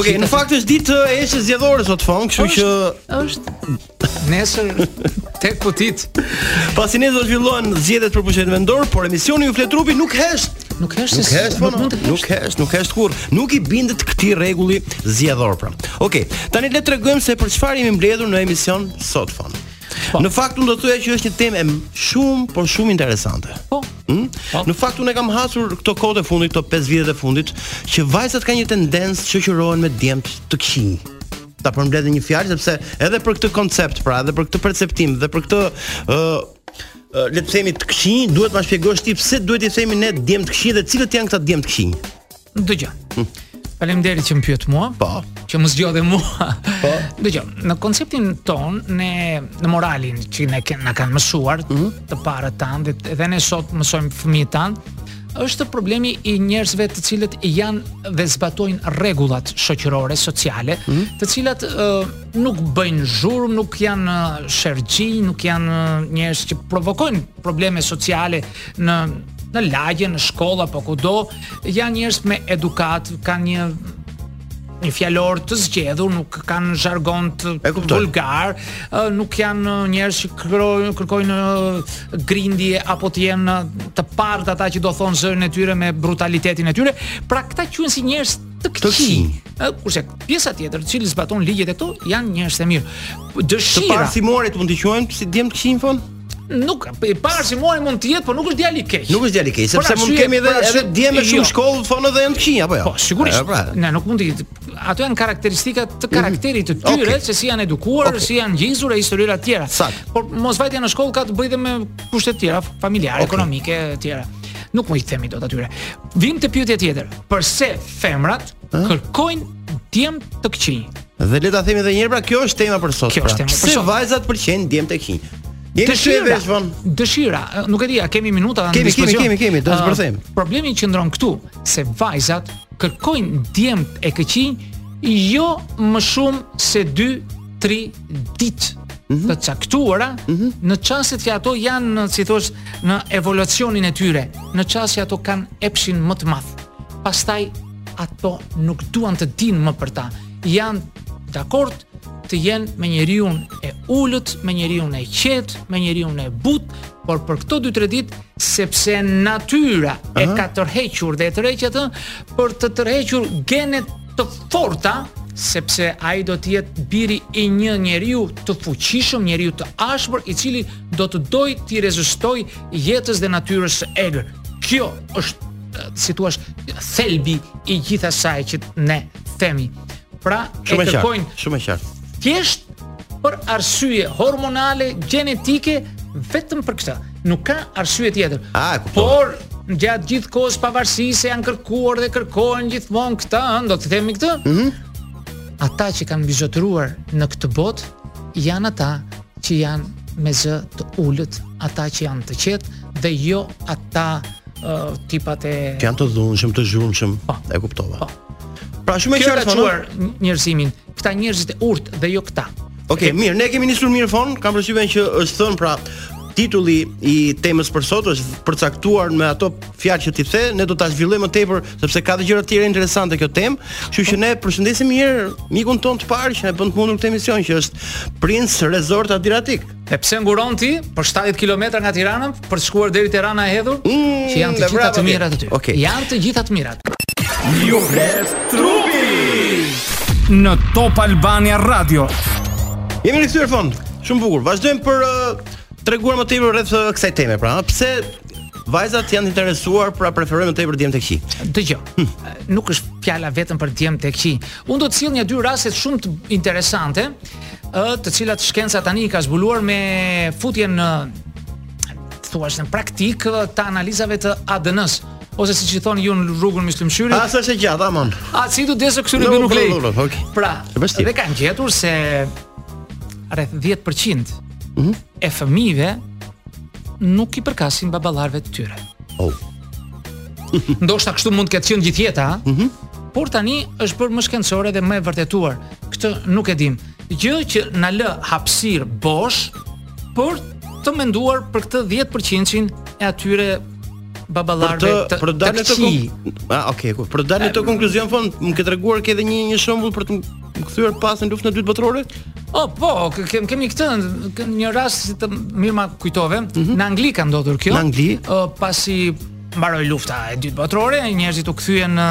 Okej, në fakt është ditë e heshtjes zgjedhore sot Fon, kështu që është nesër tek putit. Pasi do të zhvillohen zgjedhjet për pushtetin vendor, por emisioni Ju flet trupi nuk hesht. Nuk hesht, nuk hesht, po nuk nuk hesht, nuk hesht kurrë. Nuk i bindet këtij rregulli zgjedhor pra. Okej, tani le të tregojmë se për çfarë jemi mbledhur në emision sot Fon. Po. Në fakt unë do të thoja që është një temë shumë, por shumë interesante. Po. Hmm? Po. Në fakt unë kam hasur këto kohët e fundit, këto 5 vitet e fundit, që vajzat kanë një tendencë të shoqërohen me djemtë e këqij ta përmbledh me një fjalë sepse edhe për këtë koncept, pra edhe për këtë perceptim dhe për këtë ë uh, uh, le të themi të këqij, duhet ma shpjegosh ti pse duhet i themi ne djem të këqij dhe cilët janë këta djem të këqij. Dëgjo. Hm. Faleminderit që më pyet mua. Po. Që më zgjodhe mua. Po. Dëgjo, në konceptin tonë, në në moralin që na kanë na kanë mësuar mm -hmm. të parët tanë dhe edhe ne sot mësojmë fëmijët tan, është problemi i njerëzve të cilët janë dhe zbatojnë rregullat shoqërore, sociale, mm -hmm. të cilat uh, nuk bëjnë zhurmë, nuk janë sherrxhinj, nuk janë njerëz që provokojnë probleme sociale në në lagje, në shkollë apo kudo, janë njerëz me edukatë, kanë një një fjalor të zgjedhur, nuk kanë zhargon të vulgar, nuk janë njerëz që kërkojnë kërkojnë grindje apo të jenë të parë ata që do thonë zërin e tyre me brutalitetin e tyre. Pra këta quhen si njerëz të këqij. Kurse pjesa tjetër, e cila zbaton ligjet e këto, janë njerëz të mirë. Dëshira. Të pa arsimuarit mund të quhen si djem të këqij në fund? nuk i pa arsimuari mund të jetë, por nuk është djalë i keq. Nuk është djalë i keq, sepse mund të kemi edhe edhe djem me shumë jo. shkollë Fon edhe janë të këqij apo jo. Po, sigurisht. Pra. Ne nuk mund të ato janë karakteristika të mhm. karakterit të tyre, se si janë edukuar, si janë ngjizur e histori të tjera. Por mosvajtja në shkollë ka të bëjë me kushte të tjera, familjare, ekonomike të tjera. Nuk mund t'i themi dot atyre. Vim te pyetja tjetër. Përse femrat kërkojnë djem të këqinj? Dhe le ta themi edhe një herë, pra kjo është tema për sot. Kjo pra. është tema për sot. Pse vajzat pëlqejnë djemtë e këqinj? Jemi sy e veshë Fon. Dëshira, nuk e di, a kemi minuta në dispozicion? Kemi, kemi, kemi, do ta zbërthejmë. Ah, problemi qëndron këtu se vajzat kërkojnë djemtë e këqinj jo më shumë se 2-3 ditë mm -hmm. të caktuara mm -hmm. në çastet që ato janë në si thua në ovulacionin e tyre, në çastin që ato kanë epshin më të madh. Pastaj Ato nuk duan të dinë më për ta. Janë dakord të jenë me njeriun e urtë, me njeriun e qetë, me njeriun e butë, por për këto 2-3 ditë sepse natyra e ka tërhequr dhe e tërheq atë për të tërhequr gene të forta sepse ai do të jetë biri i një njeriu të fuqishëm, njeriu të ashpër, i cili do të dojë t'i rezistojë jetës dhe natyrës së egër. Kjo është si thua, thelbi i gjithë asaj që ne themi. Pra, e kërkojnë shumë e qartë. Thjesht për arsye hormonale, gjenetike, vetëm për këtë. Nuk ka arsye tjetër. A, Por gjatë gjithë kohës pavarësisht se janë kërkuar dhe kërkohen gjithmonë këta, do të themi këtë. Ëh. Mm Ata që kanë mbizotëruar në këtë botë janë ata që janë me zë të ulët, ata që janë të qetë dhe jo ata uh, tipat që janë të dhunshëm, të zhurmshëm, po. e kuptova. Po. Pra shumë e qartë kanë çuar njerëzimin, këta njerëzit e urtë dhe jo këta. Okej, okay, mirë, ne kemi nisur mirë fon, kam përshtypjen që është thënë pra titulli i temës për sot është përcaktuar me ato fjalë që ti the, ne do ta zhvillojmë më tepër sepse ka edhe gjëra të tjera interesante kjo temë. Kështu që ne përshëndesim mikun tonë të parë që na bën të mundur këtë emision që është Prince Resort Adriatic. E pse nguron ti për 70 kilometra nga Tirana për të shkuar deri te Rana e Hedhun? Mm, që janë të gjitha të mirat aty. Okay. Janë të gjitha të mirat. Ju flet trupi në Top Albania Radio. Jemi rikthyer fond. Shumë bukur. Vazhdojmë për uh, treguar më tepër rreth uh, kësaj teme, pra, pse vajzat janë interesuar pra preferojnë më tepër djemtë e këqij. Dëgjo. Hm. Nuk është fjala vetëm për djemtë e këqij. Unë do të sjell një dy raste shumë interesante ë të cilat shkenca tani i ka zbuluar me futjen në thuash në praktikë të analizave të ADN-së ose siç i thoni ju në rrugën Myslym Shyri. Pastaj është e gjatë, aman. A si do të desë këtu në no, nuk lej. Okay. Pra, dhe kanë gjetur se rreth 10% mm -hmm. e fëmijëve nuk i përkasin baballarëve të tyre. Oh. Ndoshta kështu mund të ketë qenë gjithë jeta, ëh. Mm -hmm. Por tani është bërë më shkencore dhe më e vërtetuar. Këtë nuk e dimë. Gjë që na lë hapësirë bosh për të menduar për këtë 10%-in e atyre baballarëve të këqij për të dalë te kon... ah okay ku për të dalë te konkluzioni fon më ke treguar ke edhe një një shembull për të kthyer pas në luftën e dytë botërore? O, oh, po, kem, kemi këtë një rast sa mirë ma kujtove, mm -hmm. në Angli ka ndodhur kjo. Në Angli? Uh, pasi mbaroi lufta e dytë botërore, njerëzit u kthyen në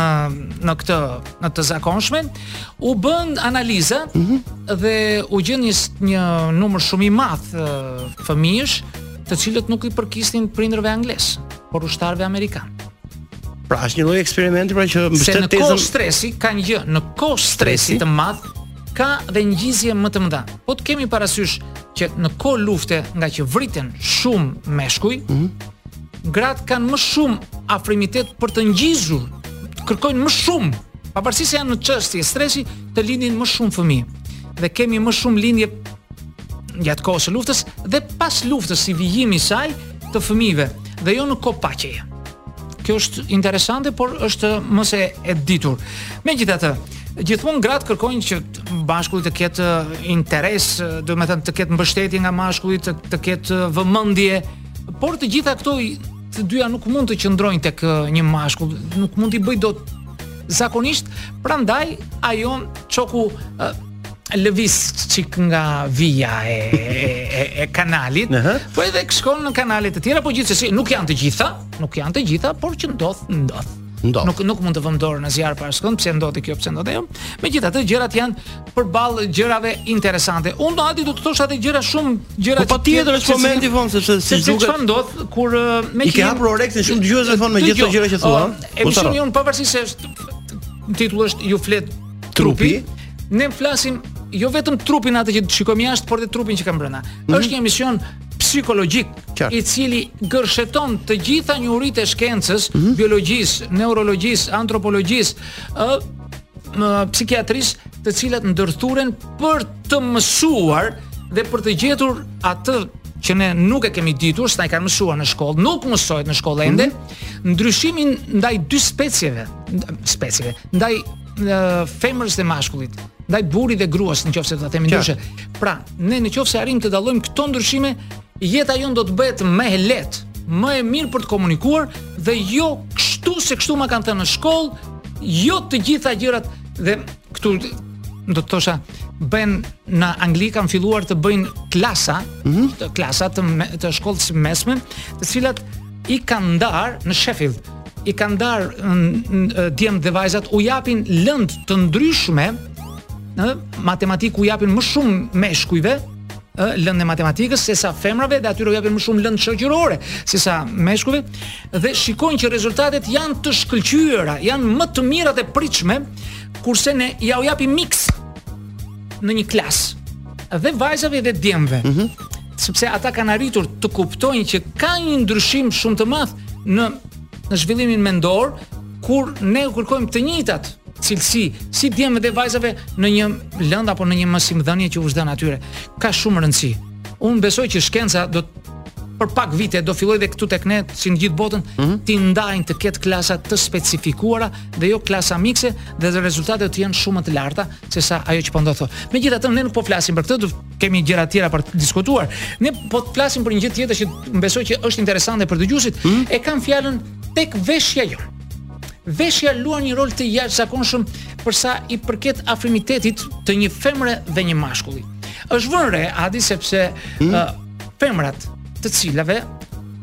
në këtë në të zakonshmen, u bënë analiza mm -hmm. dhe u gjet një, një numër shumë i madh fëmijësh, të cilët nuk i përkisnin prindërve anglezë, por ushtarëve amerikanë. Pra është një lloj eksperimenti pra që mbështet tezën. Se në kohë stresi ka një gjë, në kohë stresi të madh ka dhe ngjizje më të mëdha. Po të kemi parasysh që në kohë lufte ngaqë vriten shumë meshkuj, mm -hmm. gratë kanë më shumë afrimitet për të ngjizur, kërkojnë më shumë, pavarësisht se janë në çështje stresi, të lindin më shumë fëmijë. Dhe kemi më shumë lindje gjatë kohës së luftës dhe pas luftës si vijimi i saj të fëmijëve dhe jo në kohë paqeje. Kjo është interesante, por është më se e ditur. Megjithatë, gjithmonë gratë kërkojnë që mashkulli të ketë uh, interes, uh, domethënë të ketë mbështetje nga mashkulli, të, të ketë uh, vëmendje, por të gjitha këto të dyja nuk mund të qëndrojnë tek një mashkull, nuk mund t'i bëjë dot zakonisht, prandaj ajo çoku lëviz çik nga vija e e, e kanalit, uh -huh. po edhe shkon në kanale të tjera, po gjithsesi nuk janë të gjitha, nuk janë të gjitha, por që ndodh, ndodh. Ndodh. Nuk nuk mund të vëmë dorë në zjarr për askënd, pse ndodhi kjo, pse ndodhi ajo. Megjithatë gjërat janë përballë gjërave interesante. Unë aty do të thosha gjëra shumë gjëra po, patjetër është momenti vonë se se si duket. Çfarë ndodh kur me I ke hapur oreksin shumë dëgjuesve von me gjithë këto gjëra që thua? Emisioni unë pavarësisht se është titulli është ju flet trupi, ne flasim jo vetëm trupin atë që shikojmë jashtë, por edhe trupin që kam brenda. Mm -hmm. Është një emision psikologjik Qartë. i cili gërsheton të gjitha njohuritë e shkencës, mm -hmm. biologjisë, neurologjisë, antropologjisë, ë në psikiatrisë, të cilat ndërthuren për të mësuar dhe për të gjetur atë që ne nuk e kemi ditur, s'na i kanë mësuar në shkollë, nuk mësohet në shkollë ende. Mm -hmm. Ndryshimin ndaj dy specieve, specieve, ndaj femrës dhe mashkullit, ndaj burrit dhe gruas nëse do ta themi ndryshe. Pra, ne nëse arrijmë të dallojmë këto ndryshime, jeta jonë do të bëhet më e lehtë, më e mirë për të komunikuar dhe jo kështu se kështu ma kanë thënë në shkollë, jo të gjitha gjërat dhe këtu do të thosha bën në Angli kanë filluar të bëjnë klasa, mm -hmm. të klasa të, me, të shkollës mesme, të cilat i kanë ndarë në Sheffield, i kanë ndarë djemt dhe vajzat u japin lëndë të ndryshme, ë matematikë u japin më shumë meshkujve, ë lëndë e matematikës sesa femrave dhe atyre u japin më shumë lëndë shoqërore sesa meshkujve dhe shikojnë që rezultatet janë të shkëlqyera, janë më të mira, të pritshme kurse ne jua japim mix në një klasë dhe vajzave dhe djemve. Mm -hmm. sepse ata kanë arritur të kuptojnë që ka një ndryshim shumë të madh në në zhvillimin mendor kur ne u kërkojmë të njëjtat cilësi si djemve dhe vajzave në një lëndë apo në një mësimdhënie që u jepet atyre. Ka shumë rëndësi. Unë besoj që shkenca do të për pak vite do fillojë dhe këtu tek ne si në gjithë botën mm -hmm. t'i ndajnë të ketë klasa të specifikuara dhe jo klasa mikse dhe rezultatet të jenë shumë më të larta se sa ajo që po ndodh. Megjithatë ne nuk po flasim për këtë, kemi gjëra tjera për të diskutuar. Ne do të flasim për një gjë tjetër që besoj që është interesante për dëgjuesit, mm? e kam fjalën tek veshja jonë. Veshja luan një rol të jashtëzakonshëm për sa i përket afrimitetit të një femre dhe një mashkulli. Është vënë re Adi sepse mm? uh, femrat të cilave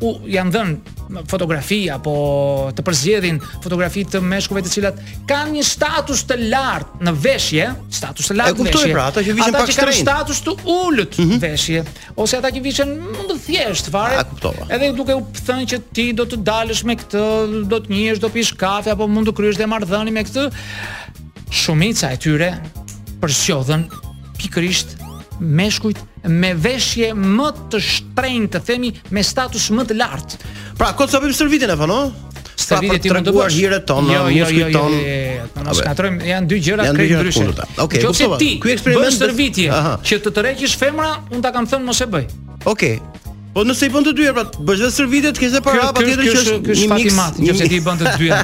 u janë dhënë fotografi apo të përzgjedhin fotografi të meshkujve të cilat kanë një status të lartë në veshje, status të lartë në veshje. E kuptoj pra, ata që vishen pak shtrenjtë. Ata që kanë status të ulët në mm -hmm. veshje ose ata që vishen më të thjeshtë fare. E kuptova. Edhe duke u thënë që ti do të dalësh me këtë, do të njihesh, do pish kafe apo mund të kryesh dhe marrëdhënie me këtë. Shumica e tyre përzgjodhën pikërisht meshkujt me veshje më të shtrenjtë, të themi me status më të lartë. Pra, kot sa bëjmë stërvitjen o Fon? Stërvitje ti mund të bësh hiret tona, jo, jo, jo, jo, jo, mos ngatërrojmë, janë dy gjëra krejt ndryshe. Okej, po ti, ky eksperiment bën stërvitje që të tërheqësh femra, unë ta kam thënë mos e bëj. Okej. Po nëse i bën të dyja, pra bësh dhe stërvitje të kesh dhe para patjetër që është një shah mat, nëse ti i bën të dyja.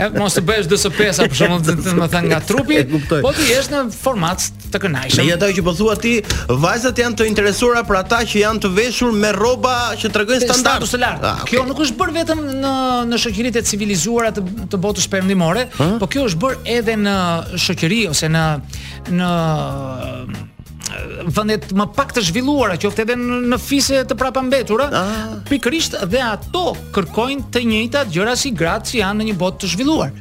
E mos të bësh ds për shembull, të të më thën nga trupi, po të jesh në format të kënaqshëm. Me ato që po thua ti, vajzat janë të interesuara për ata që janë të veshur me rroba që tregojnë standard të lartë. Ah, kjo nuk është bërë vetëm në në shoqëritë e civilizuara të të botës perëndimore, po kjo është bërë edhe në shoqëri ose në në vendet më pak të zhvilluara, qoftë edhe në fise të prapambetura, ah. pikërisht dhe ato kërkojnë të njëjtat gjëra si gratë që janë në një botë të zhvilluar.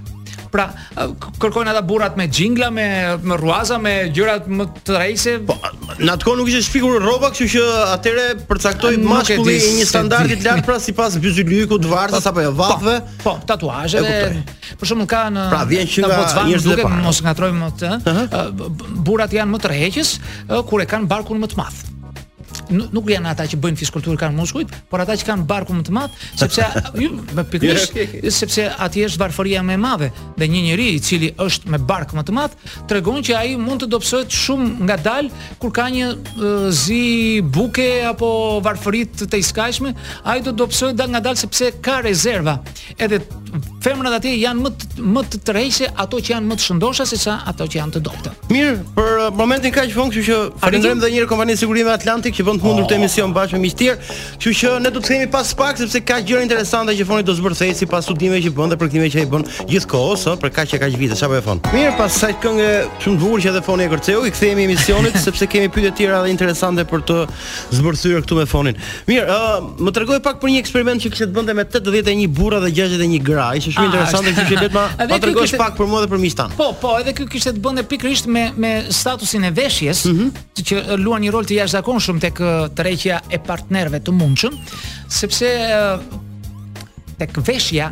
Pra, kërkojnë ata burrat me xhingla, me me rruaza, me gjëra më të tërheqëse. Po, në atë kohë nuk ishte shpikur rroba, kështu që atëherë përcaktohej mashkulli i një standardi të lartë pra sipas byzylykut, varëses apo e po, vathëve. Po, po tatuazhe. Për shembull ka në pra, vjen që nga Botswana në qoftë se mos ngatërrohem, në të. Uh -huh. Burrat janë më tërheqës kur e kanë barkun më të madh nuk janë ata që bëjnë fizkulturë kanë muskujt, por ata që kanë barkun më të madh, sepse ju me pikërisht sepse aty është varfëria më e madhe dhe një njeri i cili është me bark më të madh tregon që ai mund të dobësohet shumë ngadalë kur ka një uh, zi buke apo varfëri të tejskajshme, ai do të dobësohet dalëngadalë sepse ka rezerva. Edhe femrat atje janë më të, më të tërheqëse ato që janë më të shëndosha se sa ato që janë të dobëta. Mirë, për uh, momentin kaq Fon, kështu që falenderojmë edhe një herë kompaninë e sigurimeve Atlantik që bën të mundur këtë oh. emision bashkë me miq të tjerë. Kështu që ne do të kthehemi pas pak sepse ka gjëra interesante që Foni do zbërthejë sipas studimeve që bën dhe për këtë që ai bën gjithë kohës, ëh, për kaq e kaq vite, s'farë po e Fon. Mirë, pas kësaj kënge shumë të bukur që edhe Foni e kërceu, i kthehemi emisionit sepse kemi pyetje të tjera dhe interesante për të zbërthyer këtu me Fonin. Mirë, uh, më tregove pak për një eksperiment që kishte të bënte me 81 burra dhe 61 gra. Ishte shumë ah, interesante, kështu që le të ma tregosh kishte... pak për mua dhe për miqtë tanë. Po, po, edhe ky kishte të bënte pikërisht me me statusin e veshjes, mm -hmm. që luan një rol të jashtëzakonshëm tek tërheqja e partnerëve të mundshëm, sepse uh, tek veshja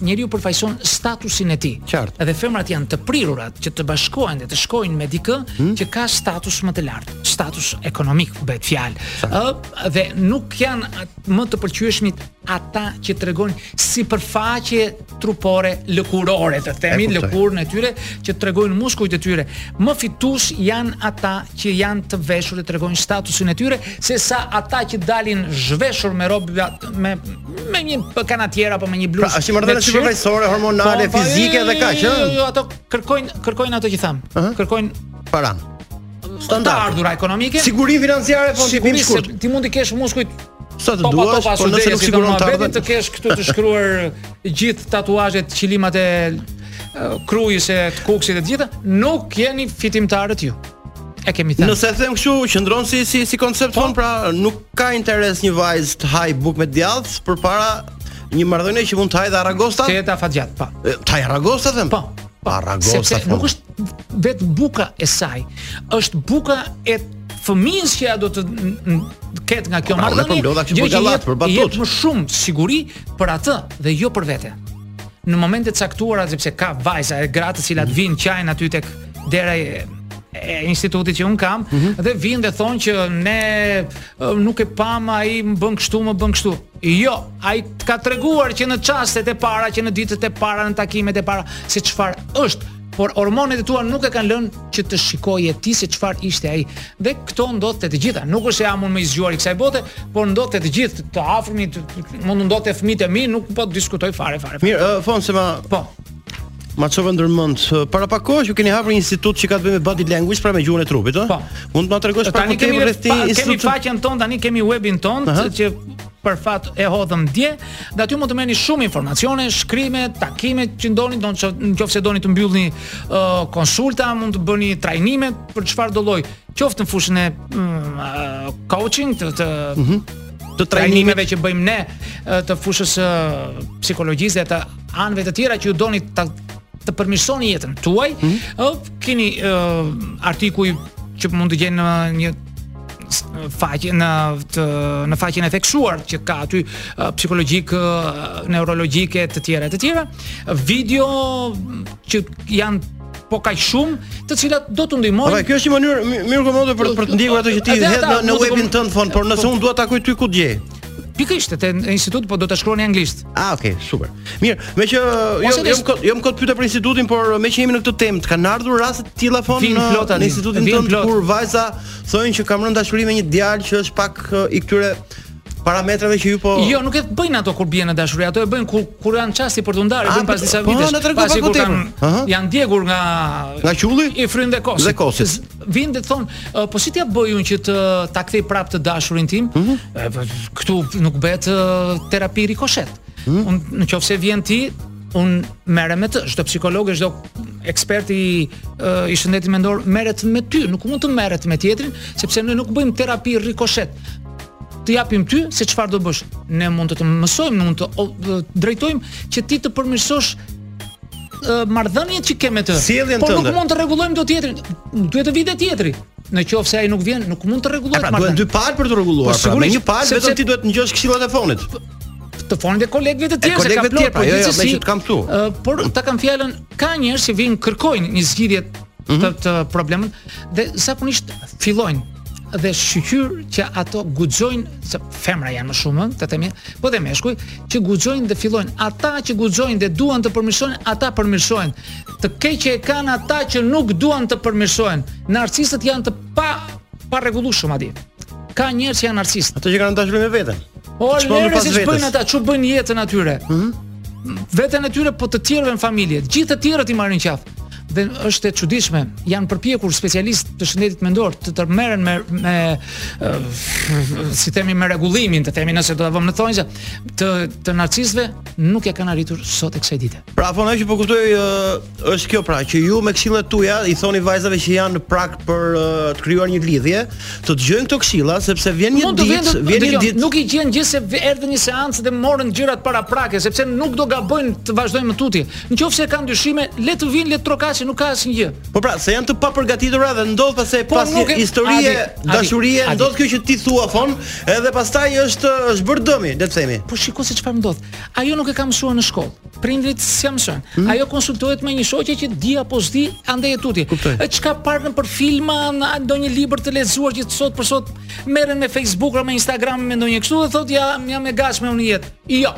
njeriu përfaqëson statusin e tij. Qartë. Edhe femrat janë të prirura që të bashkohen dhe të shkojnë me dikë hmm? që ka status më të lartë, status ekonomik bëhet fjalë. Ë dhe nuk janë më të pëlqyeshmit ata që tregojnë sipërfaqe trupore lëkurore, të themi lëkurën e tyre që tregojnë muskujt e tyre. Më fitues janë ata që janë të veshur dhe tregojnë statusin e tyre se sa ata që dalin zhveshur me rroba me me një kanatierë apo me një bluzë. Pra, është një marrëdhënie sipërfaqësore, hormonale, po, po, fizike jo, dhe jo, kaq, jo, ëh. Jo, ato kërkojnë kërkojnë ato që tham. Kërkojnë para. Standard, të ardhura ekonomike. Siguri financiare po t'i biem shkurt. Ti mund të kesh muskujt sa të duash, por nëse nuk siguron të ardhmen, të kesh këtu të shkruar gjithë tatuazhet, qilimat e Krujës e të Kukësit e të gjitha, nuk jeni fitimtarët ju. E kemi thënë. Nëse them kështu, qëndron si si si koncept po? pra nuk ka interes një vajzë të hajë bukë me djathë përpara një marrëdhënie që mund të hajë dhe aragosta. Të jetë afatgjatë, po. Të hajë aragosta them. Po. Po aragosta. Sepse nuk është vetëm buka e saj. Është buka e fëmijës që ajo do të ketë nga kjo marrëdhënie. Gjë që jep, jep më shumë siguri për atë dhe jo për vete. në momente të caktuara sepse ka vajza e gra të cilat vijnë qajnë aty tek dera e e institutit që unë kam mm -hmm. dhe vijnë dhe thonë që ne nuk e pamë, ai më bën kështu më bën kështu. Jo, ai të ka treguar që në çastet e para që në ditët e para në takimet e para se çfarë është Por hormonet e tua nuk e kanë lënë që të shikoje ti se çfarë ishte ai. Dhe kjo ndodh te të gjitha. Nuk është se jam unë më i zgjuari i kësaj bote, por ndodh te të gjithë, të afërmit, mund të ndodhë te fëmijët e mi, nuk po diskutoj fare fare. Mirë, uh, fon se ma Po. Ma çove ndërmend, para pak kohësh ju keni hapur një institut që ka të bëjë me body language, pra me gjuhën e trupit, ëh? Po. Mund të më tregosh pak më tepër rreth këtij instituti? Tani kemi faqen tonë, tani kemi webin tonë, që për fat e hodhëm dje. Dhe aty mund të merrni shumë informacione, shkrime, takime që doni, qoftë se doni të mbyllni uh, konsulta, mund të bëni trajnime për çfarëdolloj, qoftë në fushën e uh, coaching të, të mm -hmm të trajnimeve që bëjmë ne të fushës së psikologjisë dhe të anëve të tjera që ju doni ta të përmirësoni jetën tuaj, mm -hmm. keni uh, artikuj që mund të gjeni në një faqen në të, në faqen e theksuar që ka aty psikologjik, neurologjikë, të tjera e të tjera, video që janë po kaq shumë, të cilat do t'ju ndihmojnë. Pra, kjo është një mënyrë mirë komode për për të ndjekur ato që ti hedh në, në webin tënd fon, por nëse unë dua të takoj ty ku të gjej. Pikërisht, te institut po do ta shkruani anglisht. Ah, okay, super. Mirë, meqë jo jo më jo më kot pyeta për institutin, por meqë jemi në këtë temë, të kanë ardhur raste të tilla Fon në, në institutin tënd plot. kur vajza thonë që kam rënë në dashuri me një djalë që është pak i këtyre parametrave që ju po Jo, nuk e bëjnë ato kur bien në dashuri, ato e bëjnë kur kur vjen çasti për t'u ndarë, ah, bën pas disa po, vitesh. Po, në tregon pak më tepër. Janë djegur nga nga qulli i fryjnë dhe kosit. Dhe kosit. vijnë dhe të thonë, po si t'ia bëj unë që ta kthej prapë të dashurin tim? Mm -hmm. Këtu nuk bëhet terapi rikoshet. Mm -hmm. Unë nëse vjen ti, unë merrem me ty, çdo psikolog e çdo ekspert i i shëndetit mendor merret me ty, nuk mund të merret me tjetrin, sepse ne nuk bëjmë terapi rikoshet. Të japim ty se çfarë do bësh. Ne mund të të mësojmë, mund të, të drejtojmë që ti të përmirësosh marrëdhëniet që ke me të. Sjelljen tënde. Po nuk mund të rregullojmë dot tjetrin. Duhet të vijë tjetri. Në qoftë se ai nuk vjen, nuk mund të rregullohet pra, marrëdhënia. Pra, duhen dy palë për të rregulluar. Po, pra, me një palë vetëm ti duhet të ngjosh këshillat e Fonit. Të Fonit e kolegëve të tjerë, se ka plot, po pra, jo, jo, gjithsesi. kam këtu. Por ta kam fjalën, ka njerëz që vijnë kërkojnë një zgjidhje mhm. të, të problemit. Dhe zakonisht fillojnë dhe shyqyr që ato guxojnë se femra janë më shumë, të themi, po dhe meshkuj, që guxojnë dhe fillojnë. Ata që guxojnë dhe duan të përmirësohen, ata përmirësohen. Të keqen e kanë ata që nuk duan të përmirësohen. Narcistët janë të pa parregullueshëm atje. Ka njerëz që janë narcistë. Ato që kanë dashuri me veten. Po lëre si bëjnë ata, ç'u bëjnë jetën atyre. Ëh. Mm -hmm. veten e tyre, po të tjerëve në familje. Gjithë të tjerët i marrin në qafë. Dhe është e çuditshme, janë përpjekur specialistë të shëndetit mendor të të merren me me uh, si themi me rregullimin, të themi nëse do ta vëmë në thonjëza të narcistëve nuk e kanë arritur sot e kësaj dite. Pra, po mesa po kuptoj uh, Është kjo pra që ju me këshillat tuaja i thoni vajzave që janë në prag për uh, të krijuar një lidhje, të dëgjojnë këto këshilla sepse vjen një ditë, vjen një ditë. Nuk i gjen gjë se erdhën një seancë dhe morën gjërat paraprake, sepse nuk do gabojnë të vazhdojnë më tutje. Nëse kanë dyshime, le të vijnë, le të trokasin, nuk ka asnjë gjë. Po pra, se janë të papërgatitura dhe ndodh pastaj po, pas një historie dashurie, ndodh kjo që ti thua Fon, edhe pastaj është është bërë dëmi, le të themi. Po shiko se çfarë ndodh. Ajo nuk e ka mësuar në shkollë. prindërit s'ia mësojnë. Hmm? Ajo konsultohet me një shoqe që di apo s'di, andej e tutje. E ç'ka parë nëpër filma, në ndonjë libër të lexuar që sot për sot merren me Facebook apo me Instagram me ndonjë kështu dhe thotë ja jam e gatshme unë për jetë. Jo.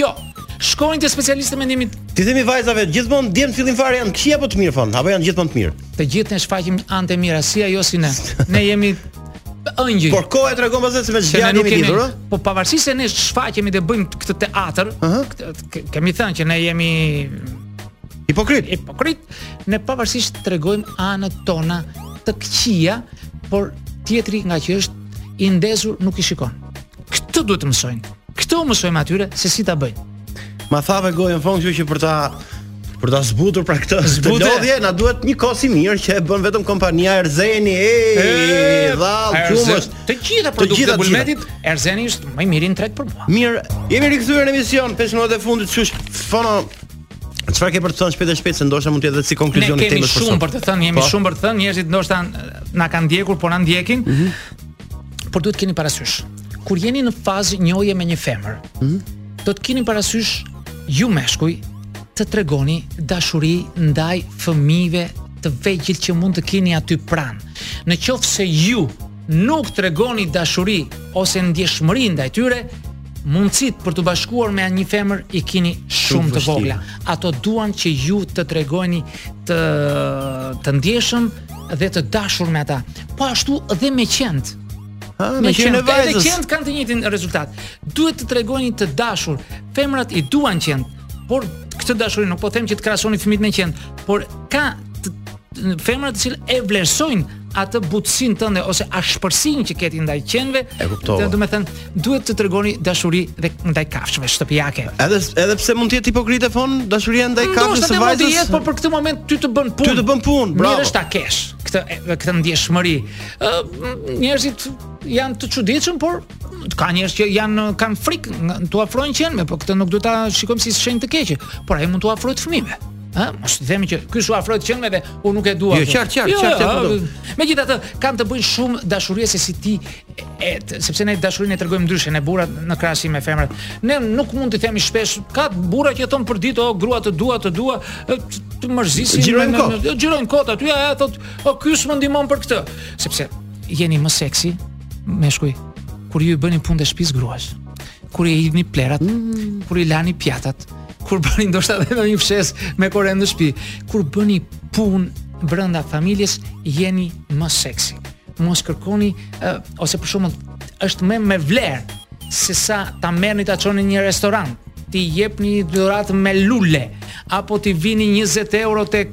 Jo. Shkojnë te specialistët e mendimit. T'i themi vajzave gjithmonë djemtë në fillim fare janë të këqij apo të mirë Fon, apo janë gjithmonë të mirë. Të gjithë ne shfaqim anët e mira, si ajo si ne. Ne jemi ëngjëj. Por koha e tregon pastaj se me çfarë jemi lidhur, ëh? Po pavarësisht se ne shfaqemi dhe bëjmë këtë teatër, ëh, kemi thënë që ne jemi hipokrit. Hipokrit, ne pavarësisht tregojmë anët tona të këqija, por tjetri ngaqë është i ndezur nuk i shikon. Këtë duhet të mësojnë. Këtë u mësojmë atyre se si ta bëjnë. Ma thave gojën fond që për ta për ta zbutur pra këtë zbutje lodhje na duhet një kos i mirë që e bën vetëm kompania Erzeni e dhallë qumësht të gjitha produktet e bulmetit Erzeni është më i miri në treg për mua mirë jemi rikthyer në emision 5 minutat e fundit çush fono Çfarë ke për të thënë shpejt e shpejt se ndoshta mund të jetë si konkluzioni i temës për sot. Ne kemi shumë për të thënë, jemi po. shumë për të thënë, njerëzit ndoshta na kanë ndjekur, po na ndjekin. Mm -hmm. Por duhet të keni parasysh, kur jeni në fazë njohje me një femër, mm -hmm Do të keni parasysh ju meshkuj të tregoni dashuri ndaj fëmijëve të vegjël që mund të keni aty pranë. Në qoftë se ju nuk tregoni dashuri ose ndjeshmëri ndaj tyre, mundësitë për t'u bashkuar me një femër i kini shumë të vogla. Ato duan që ju të tregoheni të të ndjeshëm dhe të dashur me ata. Po ashtu dhe me qentë. Ha, me qenë e vajzës. Edhe qenë kanë të njëjtin rezultat. Duhet të tregoheni të dashur. Femrat i duan qenë, por këtë dashuri nuk po them që të krahasoni fëmijët me qenë, por ka femra të cilat e vlerësojnë atë butësinë tënde ose ashpërsinë që ke ti ndaj qenve. E kuptova. Do me thënë, duhet të tregoni dashuri dhe ndaj kafshëve shtëpiake. Edhe edhe pse mund të jetë hipokrite fon dashuria ndaj kafshës së vajzës. Do të jetë, por për këtë moment ty të bën punë. Ty të bën punë, bravo. Mirë është ta kesh këtë këtë ndjeshmëri. njerëzit janë të çuditshëm, por ka njerëz që janë kanë frikë, t'u afrohen qenve, po këtë nuk duhet ta shikojmë si shenjë të keqe, por ai mund t'u afrohet fëmijëve. Ha, mos të themi që ky s'u afrohet qenëve dhe unë nuk e dua. Jo, qartë, qartë, jo, qartë. Jo, jo, Megjithatë, kanë të bëjnë shumë dashuria se si ti e, sepse ne dashurinë e tregojmë ndryshe ne burrat në krahasim me femrat. Ne nuk mund të themi shpesh, ka burra që thonë përditë, o grua të dua, të dua, të mërzisin. Gjirojnë kot. Gjirojnë kot aty, ajo thotë, Po ky s'më ndihmon për këtë, sepse jeni më seksi meshkuj kur ju i bëni punët e shtëpisë gruas. Kur i hidhni plehrat, mm. kur i lani pjatat, kur bëni ndoshta edhe ndonjë fshesë me korrent në shtëpi, kur bëni punë brenda familjes jeni më seksi. Mos kërkoni uh, ose për shembull është më me vlerë sesa ta merrni ta çoni në një restorant t'i jepni një dhuratë me lule apo t'i vini 20 euro tek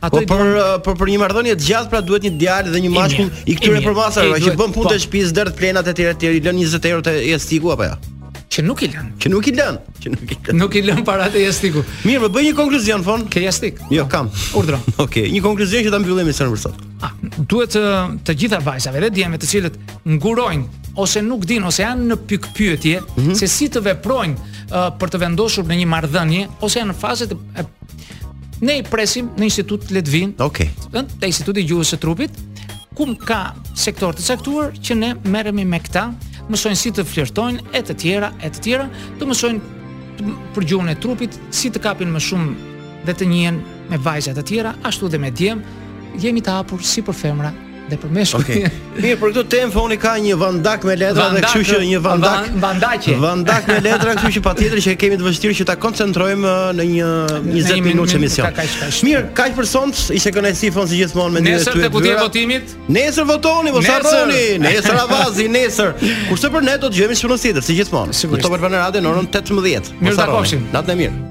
Ato po për uh, për për një marrëdhënie të gjatë pra duhet një djalë dhe një mashkull i këtyre përmasave që bën punët e po. shtëpisë, derdh plehrat etj etj, i lën 20 euro te jastiku apo jo? Që nuk i lën. Që nuk i lën. Që nuk i lën. Nuk i lën para te jastiku. Mirë, më bëj një konkluzion Fon. Ke jastik? Jo, kam. Urdhro. Okej, okay, një konkluzion që ta mbyllim me për sot. Ah, duhet të uh, të gjitha vajzave dhe djemve të cilët ngurrojnë ose nuk dinë ose janë në pikëpyetje mm -hmm. se si të veprojnë uh, për të vendosur në një marrëdhënie ose janë në fazën e Ne i presim në institut le të vinë. Okej. Okay. Te instituti i gjuhës së trupit, ku ka sektor të caktuar që ne merremi me këta, mësojnë si të flirtojnë e të tjera e të tjera, të mësojnë për gjuhën e trupit, si të kapin më shumë dhe të njihen me vajza të tjera, ashtu dhe me djem, jemi të hapur si për femra Dhe për meshkuj. Okay. Mirë, për këtë temë Foni ka një vandak me letra dhe kështu që një vandak vandaqe. Vandak me letra, kështu që patjetër që kemi të vështirë që ta koncentrojmë uh, në një 20 minuta emision. Mirë, kaq për sonte, ishte kënaqësi Fon si gjithmonë me ndihmën e tuaj. Nesër dita e votimit. Nesër votoni, mos harroni. Nesër avazi, nesër. Kurse për ne do të jemi së bashku si gjithmonë. Sigurisht. Top Albania Radio në orën 18. Mirë, u takofshim. Natën e mirë.